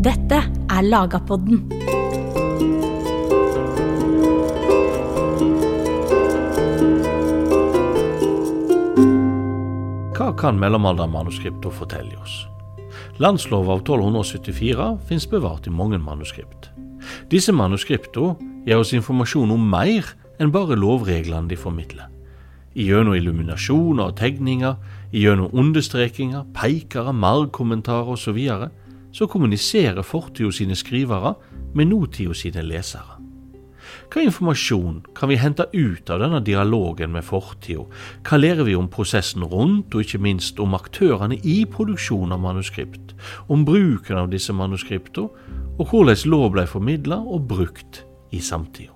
Dette er Lagapodden. Hva kan mellomaldermanuskripter fortelle oss? Landsloven av 1274 finnes bevart i mange manuskript. Disse manuskriptene gir oss informasjon om mer enn bare lovreglene de formidler. Gjennom illuminasjoner og tegninger, gjennom understrekinger, peikere, margkommentarer osv. Så, kommuniserer fortida sine skrivere med nåtida sine lesere. Hva informasjon kan vi hente ut av denne dialogen med fortida? Hva lærer vi om prosessen rundt, og ikke minst om aktørene i produksjon av manuskript? Om bruken av disse manuskriptene, og hvordan lov ble formidla og brukt i samtida?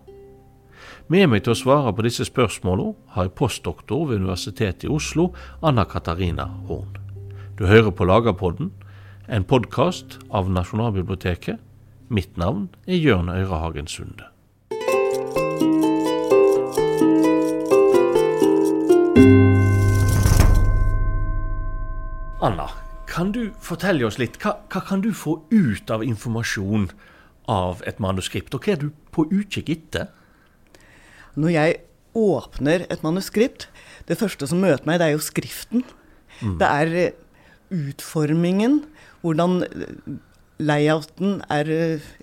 Med meg til å svare på disse spørsmålene har jeg postdoktor ved Universitetet i Oslo, Anna Katarina Horn. Du hører på Lagerpodden, en podkast av Nasjonalbiblioteket. Mitt navn er Jørn Øyrehagen Sunde. Anna, kan du fortelle oss litt, hva, hva, kan du få ut av informasjon av et manuskript, og hva er du på utkikk etter? Når jeg åpner et manuskript, det første som møter meg, det er jo skriften. Mm. Det er utformingen, hvordan layouten er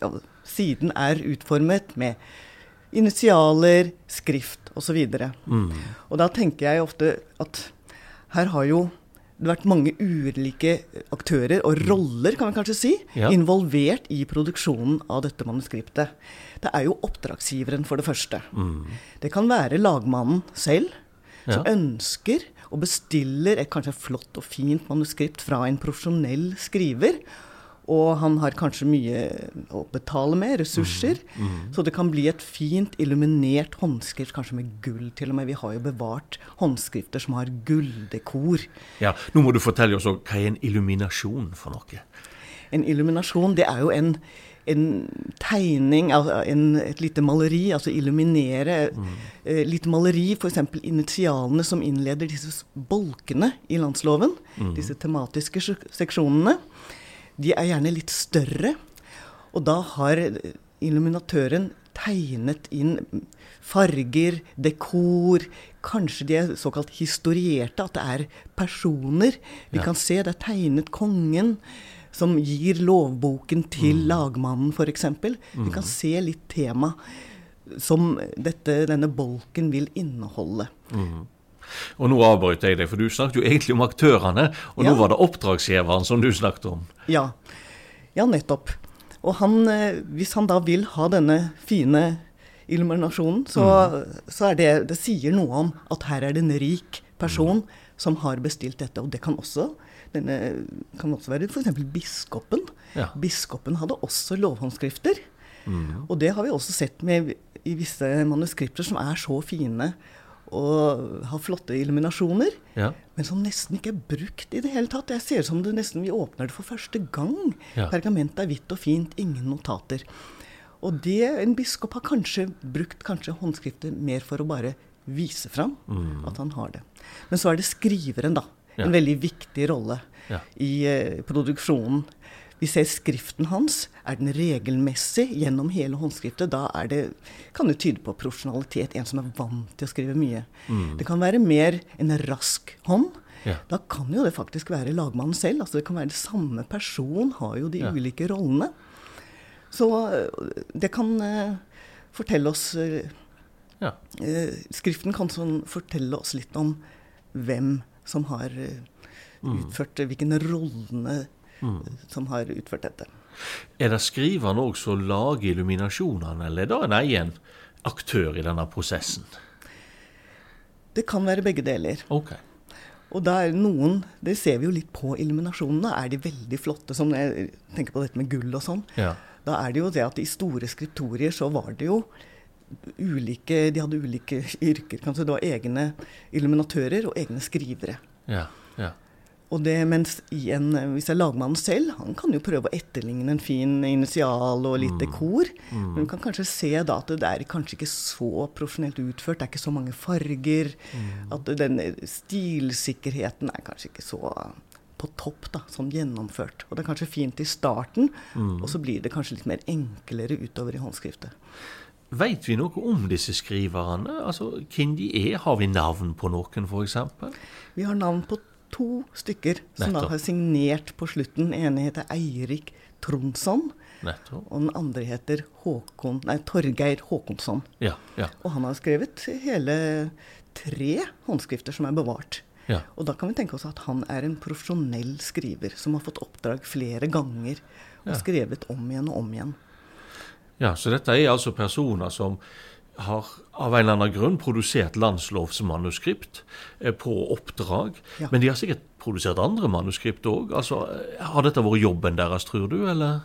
ja, Siden er utformet med initialer, skrift osv. Mm. Og da tenker jeg ofte at her har jo det vært mange ulike aktører og roller kan vi kanskje si, ja. involvert i produksjonen av dette manuskriptet. Det er jo oppdragsgiveren, for det første. Mm. Det kan være lagmannen selv, som ja. ønsker og bestiller et kanskje flott og fint manuskript fra en profesjonell skriver. Og han har kanskje mye å betale med, ressurser. Mm, mm. Så det kan bli et fint illuminert håndskrift, kanskje med gull til og med. Vi har jo bevart håndskrifter som har gulldekor. Ja, Nå må du fortelle oss hva er en illuminasjon for noe? En illuminasjon, det er jo en, en tegning, en, et lite maleri, altså illuminere. Mm. Eh, litt maleri, f.eks. initialene som innleder disse bolkene i landsloven. Mm. Disse tematiske seksjonene de er gjerne litt større. Og da har illuminatøren tegnet inn farger, dekor. Kanskje de er såkalt historierte, at det er personer. Vi ja. kan se det er tegnet kongen som gir lovboken til mm. lagmannen, f.eks. Vi kan mm. se litt tema som dette, denne bolken vil inneholde. Mm. Og nå avbryter jeg deg, for du snakket jo egentlig om aktørene, og ja. nå var det oppdragsgiveren som du snakket om. Ja, ja nettopp. Og han, eh, hvis han da vil ha denne fine illuminasjonen, så, mm. så er det Det sier noe om at her er det en rik person mm. som har bestilt dette. Og det kan også, denne, kan også være f.eks. biskopen. Ja. Biskopen hadde også lovhåndskrifter. Mm. Og det har vi også sett med i visse manuskripter som er så fine og har flotte illuminasjoner, ja. men som nesten ikke er brukt i det hele tatt. Jeg ser som det nesten vi åpner det for første gang. Ja. Pergamentet er hvitt og fint, ingen notater. Og det, en biskop har kanskje brukt kanskje håndskriftet mer for å bare vise fram mm. at han har det. Men så er det skriveren, da. Ja. En veldig viktig rolle i uh, produksjonen. Vi ser skriften hans. Er den regelmessig gjennom hele håndskriftet? Da det, kan det tyde på profesjonalitet. En som er vant til å skrive mye. Mm. Det kan være mer en rask hånd. Ja. Da kan jo det faktisk være lagmannen selv. altså Det kan være det samme person, har jo de ja. ulike rollene. Så eh, det kan uh, fortelle oss ja. uh, Skriften kan sånn fortelle oss litt om hvem som har mm. utført hvilke rollene mm. som har utført dette. Er det skriveren òg som lager illuminasjonene, eller er det en egen aktør i denne prosessen? Det kan være begge deler. Okay. Og da er noen, Det ser vi jo litt på illuminasjonene. Er de veldig flotte, som jeg tenker på dette med gull og sånn. Ja. Da er det jo det at i store skriptorier så var det jo ulike De hadde ulike yrker. Kanskje det var egne illuminatører og egne skrivere. Ja, ja. Og det, mens en, hvis det er lagmannen selv, han kan jo prøve å etterligne en fin initial og litt mm. dekor. Mm. Men du kan kanskje se da at det er kanskje ikke så profesjonelt utført. Det er ikke så mange farger. Mm. At den stilsikkerheten er kanskje ikke så på topp, da, sånn gjennomført. Og det er kanskje fint i starten, og så blir det kanskje litt mer enklere utover i håndskriftet. Veit vi noe om disse skriverne? Altså, Hvem de er? Har vi navn på noen, f.eks.? Vi har navn på to stykker som da har signert på slutten. Den ene heter Eirik Tronsson, Nettopp. og den andre heter Håkon, nei, Torgeir Håkonsson. Ja, ja, Og han har skrevet hele tre håndskrifter som er bevart. ja. Og da kan vi tenke oss at han er en profesjonell skriver som har fått oppdrag flere ganger og skrevet om igjen og om igjen. Ja. Så dette er altså personer som har av en eller annen grunn produsert landslovsmanuskript eh, på oppdrag. Ja. Men de har sikkert produsert andre manuskript òg. Altså, eh, har dette vært jobben deres, tror du, eller?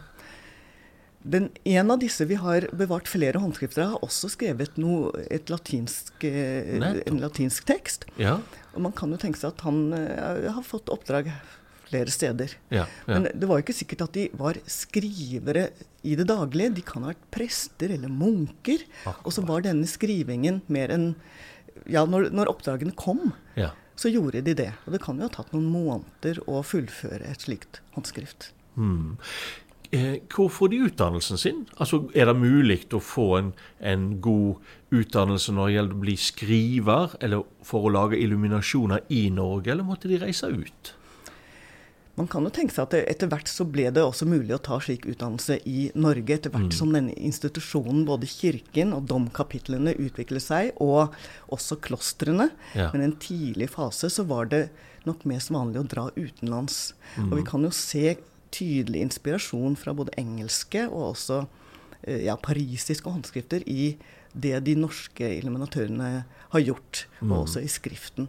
Den, en av disse vi har bevart flere håndskrifter av, har også skrevet noe, latinsk, eh, en latinsk tekst. Ja. Og man kan jo tenke seg at han har fått oppdrag flere steder. Ja. ja. Men det var jo ikke sikkert at de var skrivere i det daglige. De kan ha vært prester eller munker. Og så var denne skrivingen mer enn Ja, når, når oppdragene kom, ja. så gjorde de det. Og det kan jo ha tatt noen måneder å fullføre et slikt håndskrift. Eh, hvor får de utdannelsen sin? Altså, Er det mulig å få en, en god utdannelse når det gjelder å bli skriver, eller for å lage illuminasjoner i Norge, eller måtte de reise ut? Man kan jo tenke seg at etter hvert så ble det også mulig å ta slik utdannelse i Norge, etter hvert som denne institusjonen, både kirken og domkapitlene, utviklet seg, og også klostrene. Ja. Men i en tidlig fase så var det nok mest vanlig å dra utenlands. Og vi kan jo se tydelig inspirasjon fra både engelske og også eh, ja, parisiske håndskrifter i det de norske illuminatørene har gjort, og også i skriften.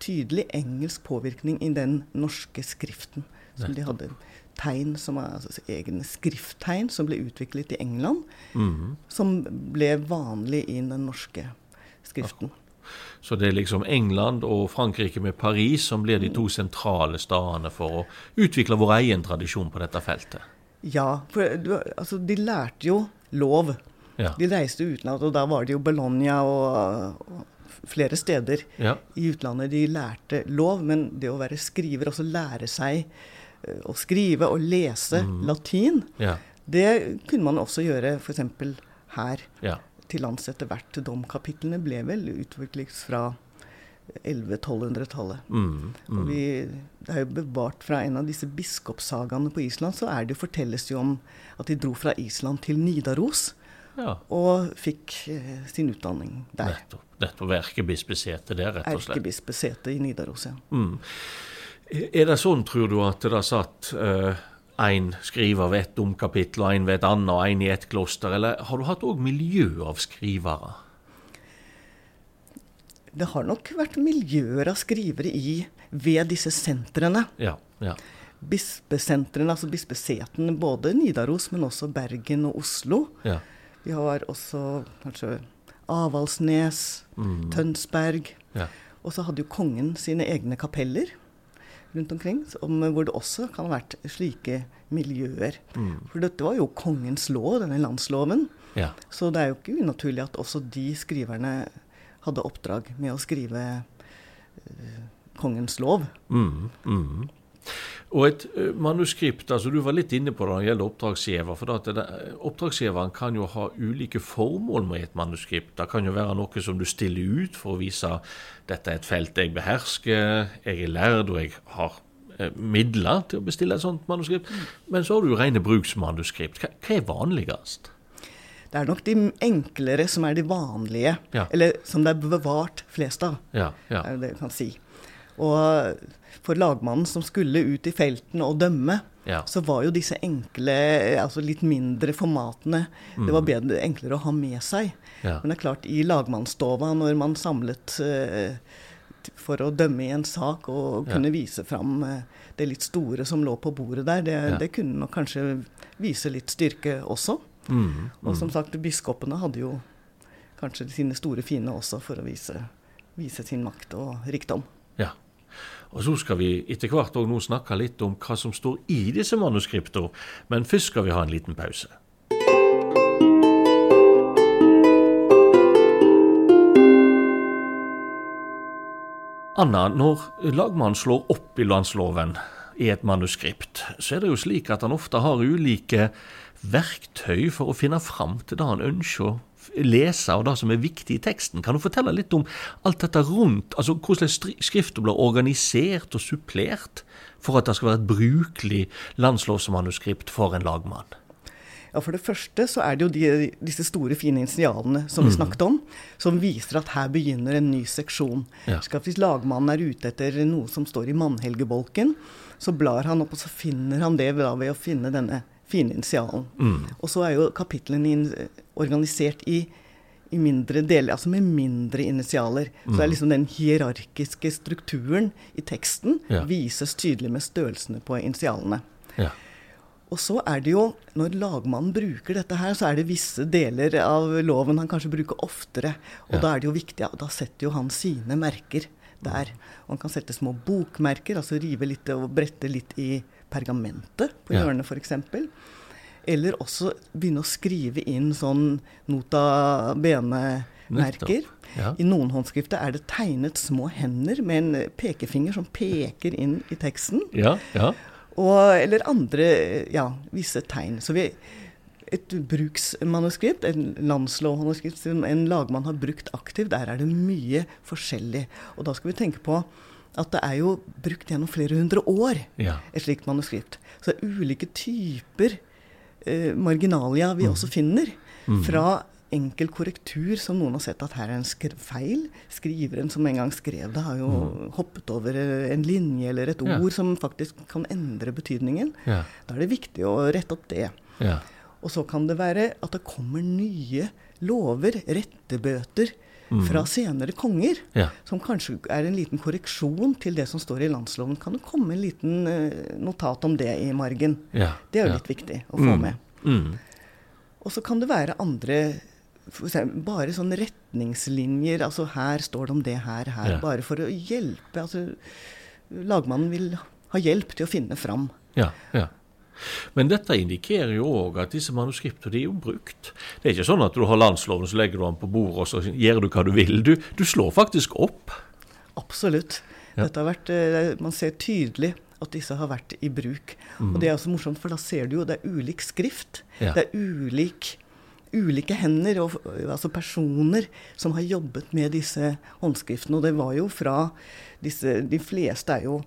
Tydelig engelsk påvirkning i den norske skriften. Som de hadde tegn som er altså egne skrifttegn som ble utviklet i England, Mhm. som ble vanlig i den norske skriften. Så det er liksom England og Frankrike med Paris som blir de to sentrale stedene for å utvikle vår egen tradisjon på dette feltet. Ja, for altså, de lærte jo lov. Ja. De reiste utenlands, og da var det jo Bologna og, og flere steder Ja. i utlandet de lærte lov. Men det å være skriver, altså lære seg eh, å skrive og lese latin, Ja. det kunne man også gjøre f.eks. her Ja. til lands etter hvert. Domkapitlene ble vel utviklet fra 1100-1200-tallet. Mm. Og vi, det er jo bevart fra en av disse biskopssagaene på Island, så er det, fortelles det jo om at de dro fra Island til Nidaros ja. og fikk eh, sin utdanning der. Nettopp. Nettopp erkebispesete der, rett og slett. Erkebispesetet i Nidaros, ja. Mm. Er det sånn, tror du, at det satt én skriver ved et domkapittel, og én ved et annet, og én i et kloster, eller har du hatt òg miljø av skrivere? Det har nok vært miljøer av skrivere i, ved disse sentrene. Ja. ja. Bispesentrene, altså bispesetene, både Nidaros, men også Bergen og Oslo. ja. Vi har også kanskje Avaldsnes, Tønsberg. ja. Og så hadde jo kongen sine egne kapeller rundt omkring, som, hvor det også kan ha vært slike miljøer. For dette var jo kongens lov, denne landsloven. ja. Så det er jo ikke unaturlig at også de skriverne hadde oppdrag med å skrive uh, kongens lov. Mm, mm. Og et manuskript, altså du var litt inne på det når det gjelder oppdragsgiver. for at det, Oppdragsgiveren kan jo ha ulike formål med et manuskript. Det kan jo være noe som du stiller ut for å vise dette er et felt jeg behersker, jeg er lærd og jeg har eh, midler til å bestille et sånt manuskript. Men så har du jo rene bruksmanuskript. Hva, hva er vanligst? Det er nok de enklere som er de vanlige, Ja. eller som det er bevart flest av. Ja, ja. er det vi kan si. Og for lagmannen som skulle ut i felten og dømme, Ja. så var jo disse enkle, altså litt mindre formatene Det var bedre, enklere å ha med seg. Mm. Ja. Men det er klart, i lagmannsstova, når man samlet uh, for å dømme i en sak og Ja. kunne vise fram eh, det litt store som lå på bordet der, det, Ja. det kunne nok kanskje vise litt styrke også. Mm, Og som sagt, biskopene hadde jo kanskje sine store fiende også for å vise, vise sin makt og rikdom. Og så skal vi etter hvert også nå snakke litt om hva som står i disse manuskriptene, men først skal vi ha en liten pause. Anna, når lagmannen slår opp i landsloven i et manuskript, så er det jo slik at han ofte har ulike verktøy for å finne fram til det han ønsker lese, og det som er viktig i teksten. Kan du fortelle litt om alt dette rundt, altså hvordan skriften blir organisert og supplert for at det skal være et brukelig landslovsmanuskript for en lagmann? Ja, For det første så er det jo de, disse store, fine initialene som vi mm. snakket om, som viser at her begynner en ny seksjon. Ja. Så Hvis lagmannen er ute etter noe som står i mannhelgebolken, så blar han opp, og så finner han det ved å finne denne fine initialen. Mm. Og så er jo kapitlene organisert i, i, mindre deler, altså med mindre initialer. Mm. Så det er mm. liksom den hierarkiske strukturen i teksten ja. vises tydelig med størrelsene på initialene. Ja. Og så er det jo, når lagmannen bruker dette her, så er det visse deler av loven han kanskje bruker oftere. Og ja. da er det jo viktig, ja, da setter jo han sine merker der. Og han kan sette små bokmerker, altså rive litt og brette litt i pergamentet på ja. hjørnet f.eks. Eller også begynne å skrive inn sånn nota bene-merker. Ja. I noen håndskrifter er det tegnet små hender med en pekefinger som peker inn i teksten. Ja, ja. Og, eller andre ja, visse tegn. Så vi, et bruksmanuskript, en landslovmanuskript som en lagmann har brukt aktivt, der er det mye forskjellig. Og da skal vi tenke på at det er jo brukt gjennom flere hundre år, ja. et slikt manuskript. Så det er ulike typer eh, marginalia vi mm. også finner. Mm. Fra enkel korrektur som noen har sett at her er en skri feil. Skriveren som en gang skrev det, har jo mm. hoppet over eh, en linje eller et ord ja. som faktisk kan endre betydningen. Ja. Da er det viktig å rette opp det. Ja. Og så kan det være at det kommer nye lover, rettebøter. Fra senere konger. Ja. Som kanskje er en liten korreksjon til det som står i landsloven. Kan det komme en liten uh, notat om det i margen? Ja. Det er jo ja. litt viktig å få mm. med. Mm. Og så kan det være andre bare sånne retningslinjer. Altså her står det om det her, her. Bare for å hjelpe. Altså, lagmannen vil ha hjelp til å finne fram. Ja, ja. Men dette indikerer jo òg at disse manuskriptene de er jo brukt. Det er ikke sånn at du har landsloven, så legger du den på bordet og så gjør du hva du vil. Du, du slår faktisk opp. Absolutt. Ja. Vært, eh, Man ser tydelig at disse har vært i bruk. Mm. Og det er også morsomt, for da ser du jo det er ulik skrift. Ja. Det er ulik, ulike hender, og, altså personer, som har jobbet med disse håndskriftene. Og det var jo fra disse De fleste er jo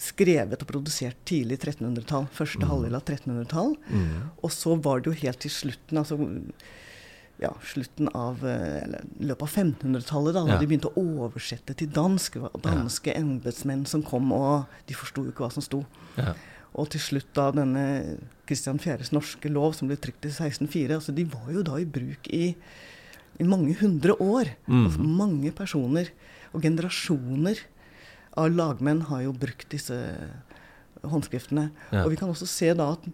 skrevet og produsert tidlig 1300-tall. Første mm. halvdel av 1300-tall. Mm. Og så var det jo helt til slutten, altså ja, slutten av eh, eller, løpet av 1500-tallet, da, da ja. de begynte å oversette til dansk. Danske ja. embetsmenn som kom, og de forsto jo ikke hva som sto. Ja. Og til slutt da denne Kristian 4.s norske lov, som ble trykt i 1604, altså de var jo da i bruk i, i mange hundre år. Mm. Altså mange personer og generasjoner av lagmenn har jo brukt disse håndskriftene. Ja. Og vi kan også se da at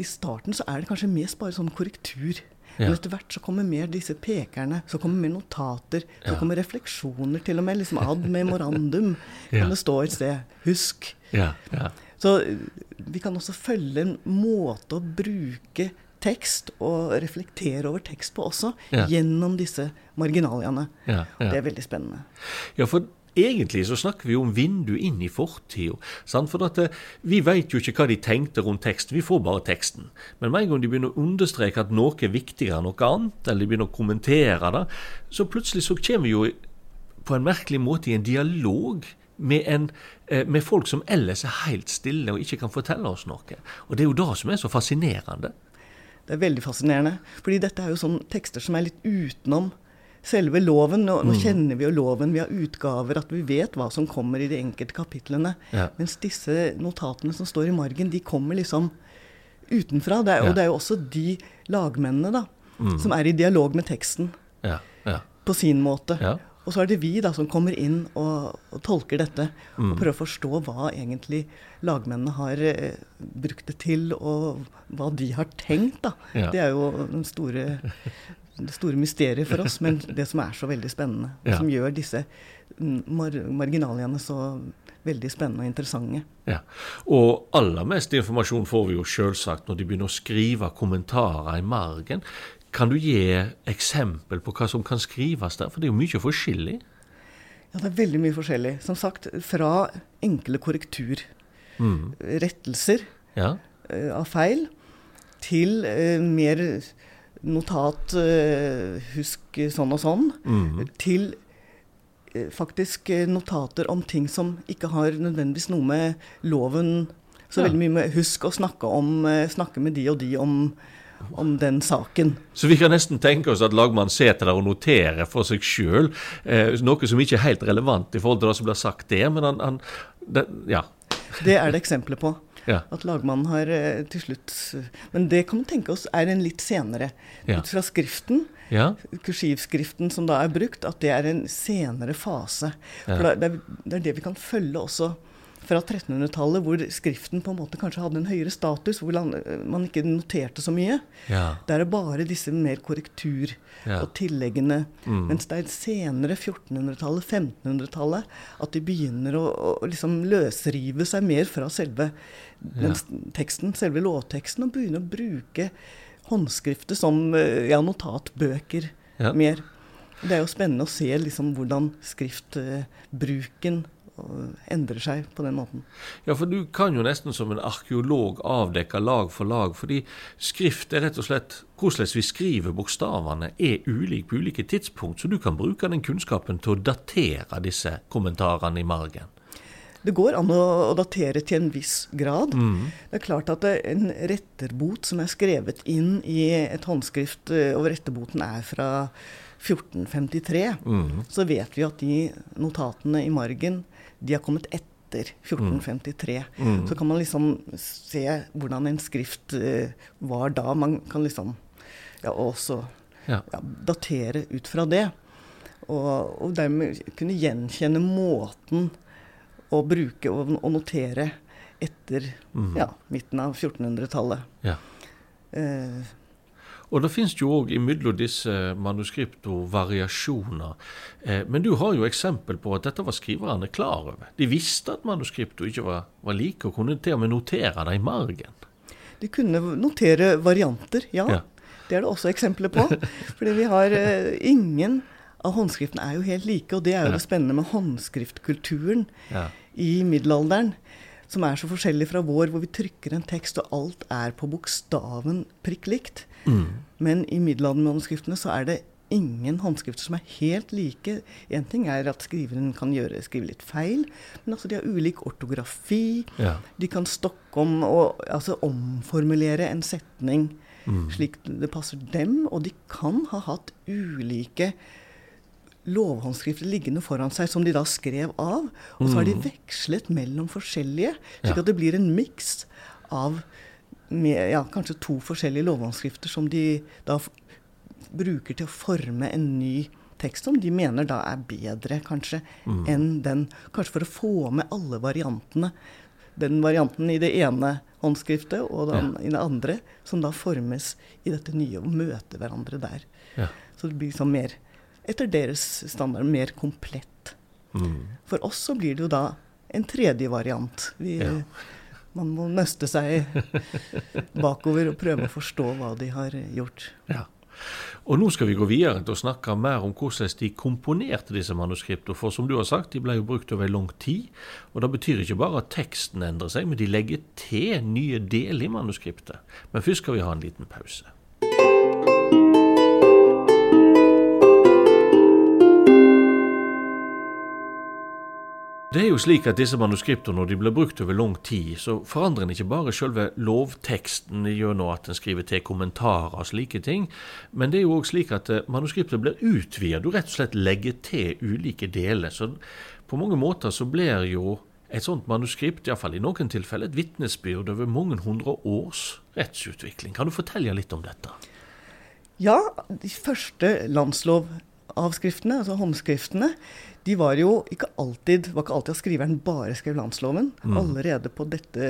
i starten så er det kanskje mest bare sånn korrektur. Ja. Men etter hvert så kommer mer disse pekerne, så kommer mer notater, så ja. kommer refleksjoner til og med. liksom Ad memorandum kan det stå et sted. Husk. Så vi kan også følge en måte å bruke tekst og reflektere over tekst på også, gjennom disse marginaliene. Det er veldig spennende. Ja, for Egentlig så snakker vi om vindu inn i fortida. For at, eh, vi veit jo ikke hva de tenkte rundt teksten, vi får bare teksten. Men med en gang de begynner å understreke at noe er viktigere enn noe annet, eller de begynner å kommentere det, så plutselig så kommer vi jo på en merkelig måte i en dialog med, en, eh, med folk som ellers er helt stille og ikke kan fortelle oss noe. Og det er jo det som er så fascinerende. Det er veldig fascinerende. Fordi dette er jo sånne tekster som er litt utenom selve loven. Nå, nå, mm. kjenner vi jo loven, vi har utgaver, at vi vet hva som kommer i de enkelte kapitlene. Ja. Mens disse notatene som står i margen, de kommer liksom utenfra. Det er, ja. Og det er jo også de lagmennene da, mm. som er i dialog med teksten ja. på sin måte. Og så er det vi da som kommer inn og, og tolker dette. Mm. Og prøver å forstå hva egentlig lagmennene har eh, brukt det til, og hva de har tenkt. da. Det er jo den store det store mysteriet for oss, men det som er så veldig spennende. Ja. Som gjør disse mar marginaliene så veldig spennende og interessante. Ja. Og aller mest informasjon får vi jo selvsagt når de begynner å skrive kommentarer i margen. Kan du gi eksempel på hva som kan skrives der? For det er jo mye forskjellig. Ja, det er veldig mye forskjellig. Som sagt, fra enkle korrektur Mm. Ja. uh, av feil, til uh, mer notat, eh, husk sånn og sånn, Mm. til eh, faktisk eh, notater om ting som ikke har nødvendigvis noe med loven Så Ja. veldig mye med husk å snakke, om, snakke med de og de om, om den saken. Så vi kan nesten tenke oss at lagmannen sitter der og noterer for seg sjøl eh, noe som ikke er helt relevant i forhold til det som blir sagt der, men han, han det, Ja. Det er det eksempler på. Ja. At lagmannen har eh, til slutt Men det kan man tenke oss er en litt senere. Ja. Ut fra skriften, ja. kursivskriften som da er brukt, at det er en senere fase. For det, det er det vi kan følge også fra 1300-tallet, hvor skriften på en måte kanskje hadde en høyere status, hvor man, ikke noterte så mye. Ja. Der er bare disse mer korrektur Ja. og tilleggene. Mm. Mens det er senere, 1400-tallet, 1500-tallet, at de begynner å, å liksom løsrive seg mer fra selve Ja. teksten, selve lovteksten, og begynne å bruke håndskriftet som eh, ja, notatbøker mer. Det er jo spennende å se liksom hvordan skriftbruken endrer seg på den måten. Ja, for du kan jo nesten som en arkeolog avdekke lag for lag, fordi skrift er rett og slett hvordan vi skriver bokstavene er ulik på ulike tidspunkt, så du kan bruke den kunnskapen til å datere disse kommentarene i margen. Det går an å, datere til en viss grad. Mm. Det er klart at en retterbot som er skrevet inn i et håndskrift, eh, og retterboten er fra 1453, Mm. så vet vi at de notatene i margen de har kommet etter 1453. Mm. Så kan man liksom se hvordan en skrift uh, var da. Man kan liksom ja, også Ja. ja, datere ut fra det. Og, og dermed kunne gjenkjenne måten å bruke og, og notere etter mm. ja, midten av 1400-tallet. Ja. Eh, Og det finnes jo òg imellom disse manuskriptene variasjoner. Eh, men du har jo eksempel på at dette var skriverne klar over. De visste at manuskriptene ikke var, var like, og kunne til og med notere det i margen. de kunne notere varianter, ja. Ja. Det er det også eksempler på. Fordi vi har eh, ingen av håndskriftene er jo helt like, og det er jo det spennende med håndskriftkulturen Ja. i middelalderen. Som er så forskjellig fra vår, hvor vi trykker en tekst, og alt er på bokstaven prikk likt. Mm. Men i middelaldermanuskriptene så er det ingen håndskrifter som er helt like. Én ting er at skriveren kan gjøre, skrive litt feil, men altså de har ulik ortografi. Ja. De kan stokke om og altså omformulere en setning Mm. slik det passer dem, og de kan ha hatt ulike lovhåndskrifter liggende foran seg som de da skrev av. Og så har de Mm. vekslet mellom forskjellige, slik at det blir en miks av med, ja, kanskje to forskjellige lovhåndskrifter som de da bruker til å forme en ny tekst som de mener da er bedre, kanskje, Mm. enn den. Kanskje for å få med alle variantene. Den varianten i det ene håndskriftet og den i det andre, som da formes i dette nye og møter hverandre der. Ja. Så det blir sånn mer, etter deres standard, mer komplett. Mm. For oss så blir det jo da en tredje variant. Vi, Ja. Man må nøste seg bakover og prøve å forstå hva de har gjort. Ja. Og nå skal vi gå videre til å snakke mer om hvordan de komponerte disse manuskriptene. For som du har sagt, de ble jo brukt over lang tid. Og det betyr ikke bare at teksten endrer seg, men de legger til nye deler i manuskriptet. Men først skal vi ha en liten pause. Det er jo slik at disse manuskriptene, når de blir brukt over lang tid, så forandrer en ikke bare selve lovteksten gjennom at en skriver til kommentarer og slike ting, men det er jo òg slik at eh, manuskriptet blir utvidet. Du rett og slett legger til ulike deler. Så på mange måter så blir jo et sånt manuskript, iallfall i noen tilfeller, et vitnesbyrd over mange hundre års rettsutvikling. Kan du fortelle litt om dette? Ja, de første landslovavskriftene, altså håndskriftene, de var jo ikke alltid var ikke alltid at skriveren bare skrev landsloven. Mm. Allerede på dette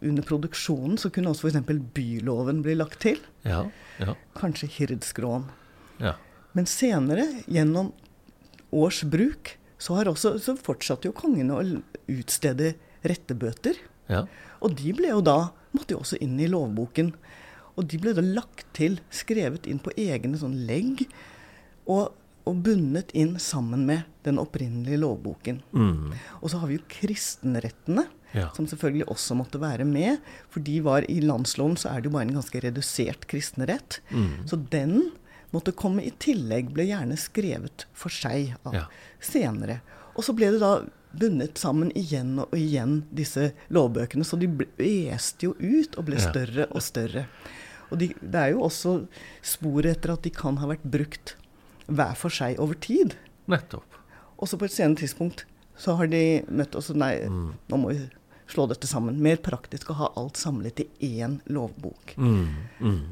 under produksjonen så kunne også f.eks. byloven bli lagt til. Ja, ja, Kanskje hirdskråen. ja. Men senere, gjennom års bruk, så, har også, så fortsatte jo kongene å utstede rettebøter. ja. Og de ble jo da, måtte jo også inn i lovboken. Og de ble da lagt til, skrevet inn på egne sånn legg, og, og bundet inn sammen med den opprinnelige lovboken. Mm. Og så har vi jo kristenrettene, Ja. som selvfølgelig også måtte være med. For de var i landsloven så er det jo bare en ganske redusert kristenrett. Mm. Så den måtte komme i tillegg, ble gjerne skrevet for seg Ja. senere. Og så ble det da bundet sammen igjen og igjen, disse lovbøkene. Så de este jo ut og ble større og større. Og de, det er jo også spor etter at de kan ha vært brukt hver for seg over tid. Nettopp. Og så på et senere tidspunkt så har de møtt oss og Nei, Mm. nå må vi slå dette sammen. Mer praktisk å ha alt samlet i én lovbok. Mm, mm.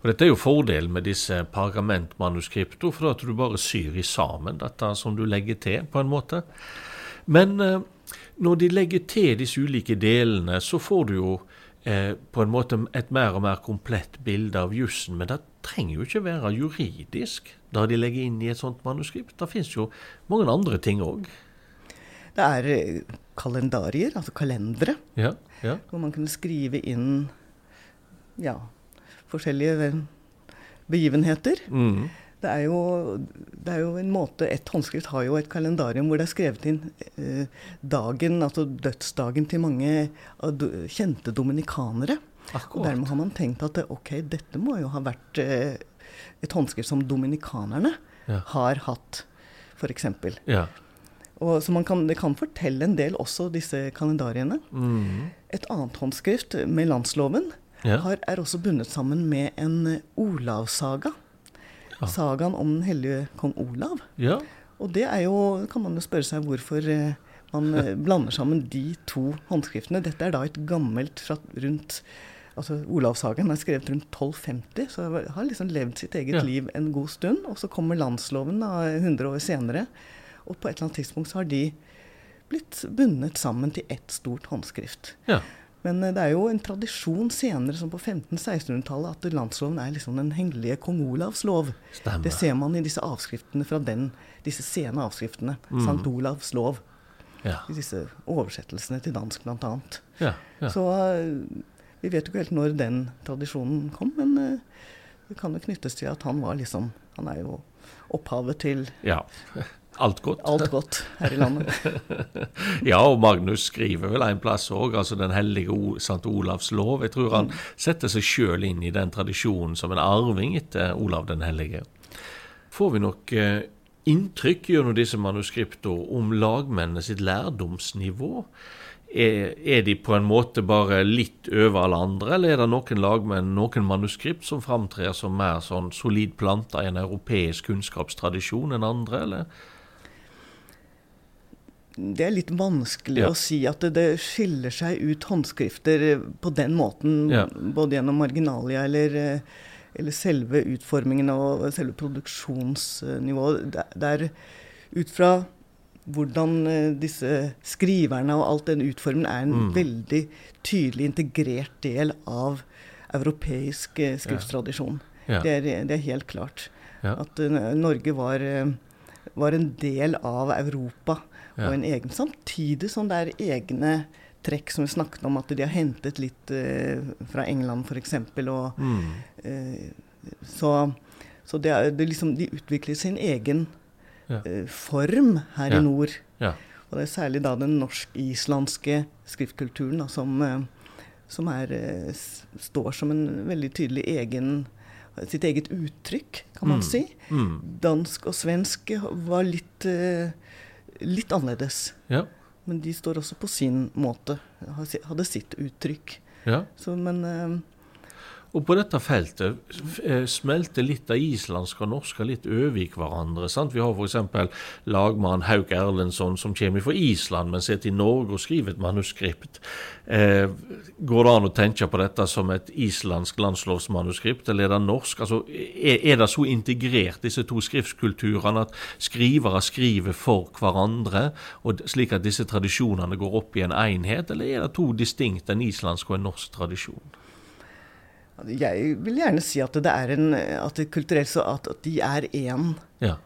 Og Dette er jo fordelen med disse pergamentmanuskriptene, for at du bare syr i sammen dette som du legger til, på en måte. Men eh, når de legger til disse ulike delene, så får du jo eh, på en måte et mer og mer komplett bilde av jussen. Men det trenger jo ikke være juridisk da de legger inn i et sånt manuskript. Det fins jo mange andre ting òg. Det er eh, kalendarier, altså kalendere, Ja, ja. hvor man kunne skrive inn ja, forskjellige eh, begivenheter. Mm. Det er, jo, det er jo en måte Et håndskrift har jo et kalendarium hvor det er skrevet inn eh, dagen, altså dødsdagen til mange kjente dominikanere. Og dermed har man tenkt at ok, dette må jo ha vært eh, et håndskrift som dominikanerne Ja. har hatt, f.eks. Ja. Og så man kan, det kan fortelle en del også, disse kalendariene. Mm. Et annet håndskrift med landsloven Ja. har, er også bundet sammen med en eh, Olavssaga. Ja. Sagaen om den hellige kong Olav. ja. Og det er jo, kan man jo spørre seg hvorfor eh, man eh, blander sammen de to håndskriftene. Dette er da et gammelt fra rundt Altså Olavshagen er skrevet rundt 1250, så har liksom levd sitt eget Ja. liv en god stund. Og så kommer landsloven da 100 år senere, og på et eller annet tidspunkt så har de blitt bundet sammen til ett stort håndskrift. ja. Men eh, det er jo en tradisjon senere, som på 1500-1600-tallet, at landsloven er liksom den hengelige kong Olavs lov. Stemmer. Det ser man i disse avskriftene fra den, disse sene avskriftene. Mm. Sankt Olavs lov. Ja. I disse oversettelsene til dansk, bl.a. Ja. ja. Så eh, vi vet jo ikke helt når den tradisjonen kom, men eh, det kan jo knyttes til at han var liksom Han er jo opphavet til ja. Alt godt. alt godt her i landet. Ja, og Magnus skriver vel en plass òg, altså Den hellige St. Olavs lov. Jeg tror han setter seg sjøl inn i den tradisjonen som en arving etter Olav den hellige. Får vi nok eh, inntrykk gjennom disse manuskriptene om lagmennene sitt lærdomsnivå? Er, er de på en måte bare litt over alle andre, eller er det noen lagmenn, noen manuskript som framtrer som mer sånn solid planta i en europeisk kunnskapstradisjon enn andre, eller? Det er litt vanskelig Ja. å si at det, det skiller seg ut håndskrifter på den måten, Ja. både gjennom marginalia eller, eh, eller selve utformingen og selve produksjonsnivået. Det, det er ut fra hvordan eh, disse skriverne og alt den utformen er en Mm. veldig tydelig integrert del av europeisk eh, skriftstradisjon. Ja. Det, er, det er helt klart. At Norge var, var en del av Europa Ja. og en egen, samtidig som det er egne trekk som vi snakket om, at de har hentet litt uh, fra England f.eks. Og Mm. uh, så så det er, det liksom, de utvikler sin egen Ja. uh, form her Ja. i nord. Ja. Og det er særlig da den norsk-islandske skriftkulturen da, som, som er, står som en veldig tydelig egen sitt eget uttrykk, kan man Mm. si. Mm. Dansk og svensk var litt, eh, litt annerledes. Ja. Men de står også på sin måte. Hadde sitt uttrykk. ja. Så, men eh, Og på dette feltet eh, smelter litt av islandsk og norsk litt over i hverandre. sant? Vi har f.eks. lagmann Hauk Erlendsson som kommer fra Island, men sitter i Norge og skriver et manuskript. Eh, går det an å tenke på dette som et islandsk landslovsmanuskript, eller er det norsk? Altså, er, er det så integrert, disse to skriftskulturene, at skrivere skriver for hverandre, slik at disse tradisjonene går opp i en enhet, eller er det to distinkt, en islandsk og en norsk tradisjon? Jeg vil gjerne si at det er en at det kulturelt så at, at de er én. Ja.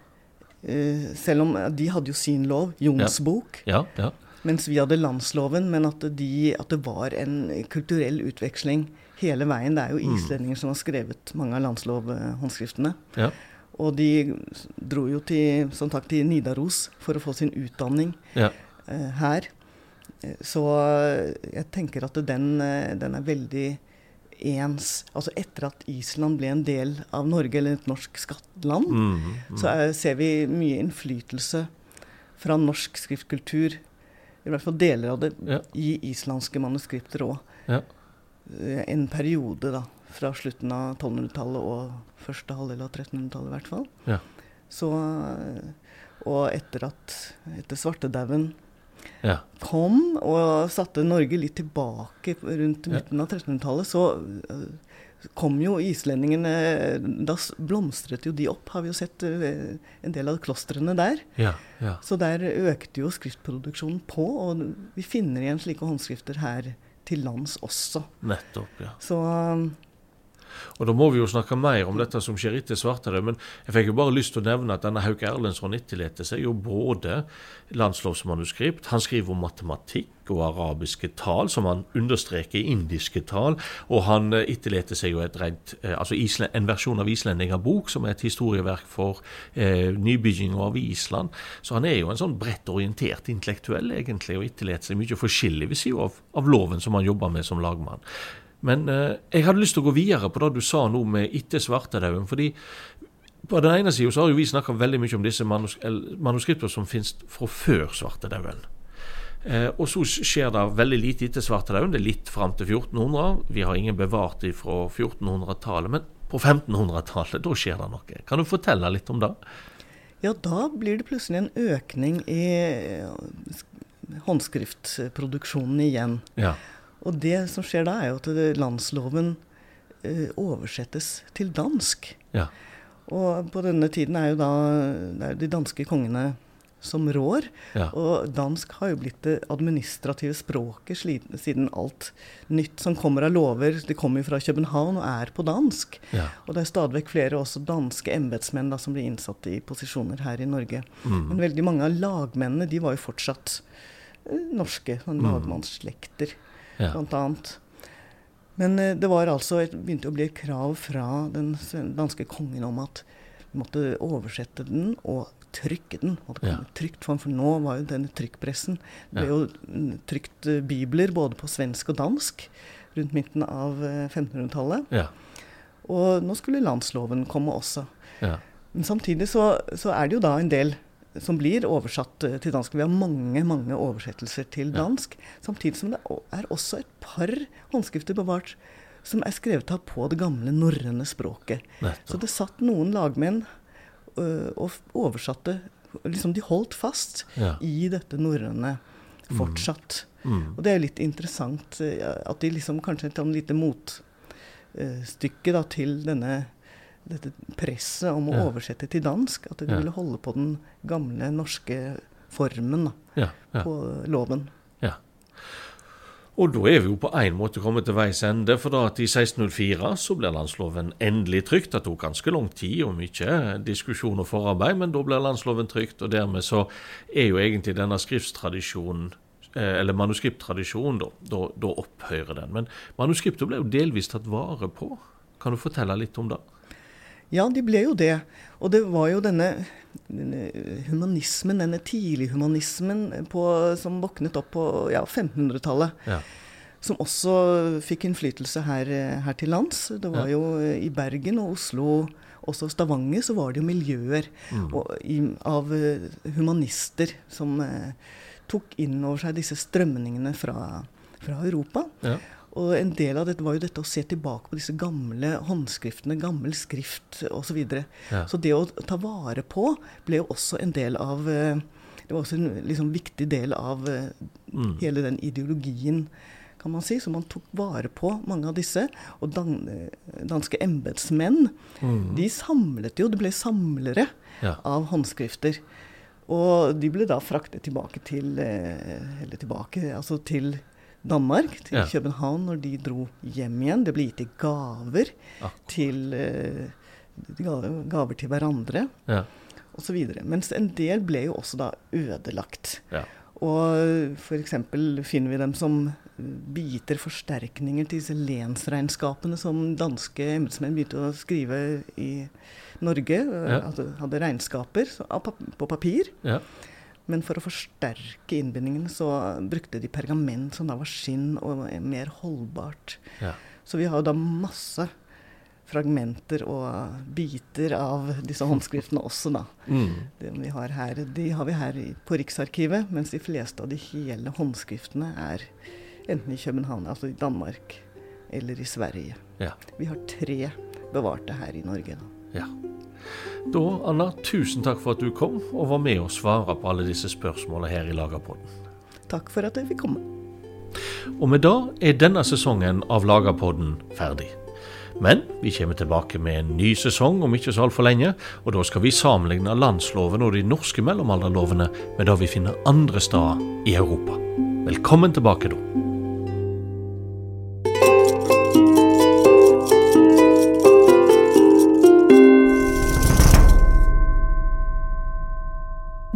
Uh, selv om de hadde jo sin lov, Jons Ja. bok, Ja, ja. mens vi hadde landsloven. Men at, de, at det var en kulturell utveksling hele veien. Det er jo Mm. som har skrevet mange av landslovhåndskriftene. Ja. Og de dro jo til, som takk til Nidaros for å få sin utdanning Ja. eh, her. Så jeg tenker at den, den er veldig ens Altså etter at Island ble en del av Norge, eller et norsk skatteland, Mm, mm. så er, ser vi mye innflytelse fra norsk skriftkultur, i hvert fall deler av det, Ja. i islandske manuskripter òg. Ja. En periode, da. Fra slutten av 1200-tallet og første halvdel av 1300-tallet i hvert fall. Ja. Så, og etter at etter svartedauden ja. kom og satte Norge litt tilbake rundt midten av 1300-tallet, så øh, kom jo islendingene Da blomstret jo de opp, har vi jo sett øh, en del av klostrene der. Ja. ja. Så der økte jo skriftproduksjonen på, og vi finner igjen slike håndskrifter her til lands også. Nettopp. ja. Så øh, Og Da må vi jo snakke mer om dette som skjer etter Svartedauden. Men jeg fikk jo bare lyst til å nevne at denne Hauke Erlendsson etterlater seg jo både landslovsmanuskript, han skriver om matematikk og arabiske tall, som han understreker i indiske tall, og han eh, etterlater seg jo et rent, eh, altså en versjon av Islendingabok, som er et historieverk for eh, nybygginga av Island. Så han er jo en sånn bredt orientert intellektuell, egentlig, og etterlater seg mye forskjellig ved siden av, av loven som han jobber med som lagmann. Men eh, jeg hadde lyst til å gå videre på det du sa nå med etter svartedauden. fordi på den ene siden har jo vi snakka veldig mye om disse manus manuskriptene som finnes fra før svartedauden. Eh, og så skjer det veldig lite etter svartedauden. Det er litt fram til 1400. Vi har ingen bevart fra 1400-tallet. Men på 1500-tallet, da skjer det noe. Kan du fortelle litt om det? ja, da blir det plutselig en økning i øh, håndskriftproduksjonen igjen. Ja. Og det som skjer da, er jo at landsloven eh, oversettes til dansk. Ja. Og på denne tiden er jo da det er de danske kongene som rår. Ja. Og dansk har jo blitt det administrative språket siden alt nytt som kommer av lover, det kommer jo fra København og er på dansk. ja. Og det er stadig vekk flere også danske embetsmenn da, som blir innsatt i posisjoner her i Norge. Mm. Men veldig mange av lagmennene de var jo fortsatt eh, norske, sånn Mm. Ja. bl.a. Men eh, det var altså et, begynte å bli et krav fra den danske kongen om at vi måtte oversette den og trykke den. Måtte komme Ja. trykt for nå var jo denne trykkpressen Det ble jo mm, trykt eh, bibler både på svensk og dansk rundt midten av eh, 1500-tallet. Ja. Og nå skulle landsloven komme også. Ja. Men samtidig så, så er det jo da en del som blir oversatt eh, til dansk. Vi har mange mange oversettelser til Ja. dansk. Samtidig som det er også et par håndskrifter bevart som er skrevet av på det gamle norrøne språket. Så det satt noen lagmenn ø, og oversatte liksom De holdt fast Ja. i dette norrøne fortsatt. Mm. Og det er jo litt interessant at de liksom kanskje et sånn lite motstykke da, til denne, dette presset om å Ja. oversette til dansk. At de Ja. ville holde på den gamle norske formen da, på loven. Ja. Og da er vi jo på en måte kommet til veis ende, for da at i 1604 så ble landsloven endelig trykt. Det tok ganske lang tid og mye diskusjon og forarbeid, men da ble landsloven trykt, og dermed så er jo egentlig denne skriftstradisjonen eh, eller manuskripttradisjonen, da, da, da opphører den. Men manuskriptet ble jo delvis tatt vare på. Kan du fortelle litt om det? Ja, de ble jo det. Og det var jo denne, denne humanismen, denne tidlighumanismen som våknet opp på ja, 1500-tallet. Ja. Som også fikk innflytelse her, her til lands. Det var Ja. jo i Bergen og Oslo, også Stavanger, så var det jo miljøer Mm. og, i, av eh, humanister som eh, tok inn over seg disse strømningene fra, fra Europa. Ja. Og en del av dette var jo dette å se tilbake på disse gamle håndskriftene, gammel skrift osv. Så, videre. Ja. så det å ta vare på ble jo også en del av eh, Det var også en liksom, viktig del av eh, Mm. hele den ideologien, kan man si. Så man tok vare på mange av disse. Og dan eh, danske embetsmenn, Mm. de samlet jo Det ble samlere Ja. av håndskrifter. Og de ble da fraktet tilbake til Eller tilbake, altså til Danmark, til Ja. København, når de dro hjem igjen. Det ble gitt i gaver Akkurat. til eh, gaver til hverandre Ja. osv. Mens en del ble jo også da ødelagt. Ja. Og f.eks. finner vi dem som biter forsterkninger til disse lensregnskapene som danske embetsmenn begynte å skrive i Norge. Ja. Altså, hadde regnskaper på papir. Ja. Men for å forsterke innbindingen så brukte de pergament som da var skinn og mer holdbart. Ja. Så vi har da masse fragmenter og biter av disse håndskriftene også, da. Mm. De, vi har her, de har vi her på Riksarkivet, mens de fleste av de hele håndskriftene er enten i København, altså i Danmark, eller i Sverige. Ja. Vi har tre bevarte her i Norge. da. ja. Da, Anna, tusen takk for at du kom og var med og svara på alle disse spørsmålene her i Lagerpodden. Takk for at jeg fikk komme. Og med det er denne sesongen av Lagerpodden ferdig. Men vi kommer tilbake med en ny sesong om ikke så altfor lenge, og da skal vi sammenligne landsloven og de norske mellomalderlovene med det vi finner andre steder i Europa. Velkommen tilbake da.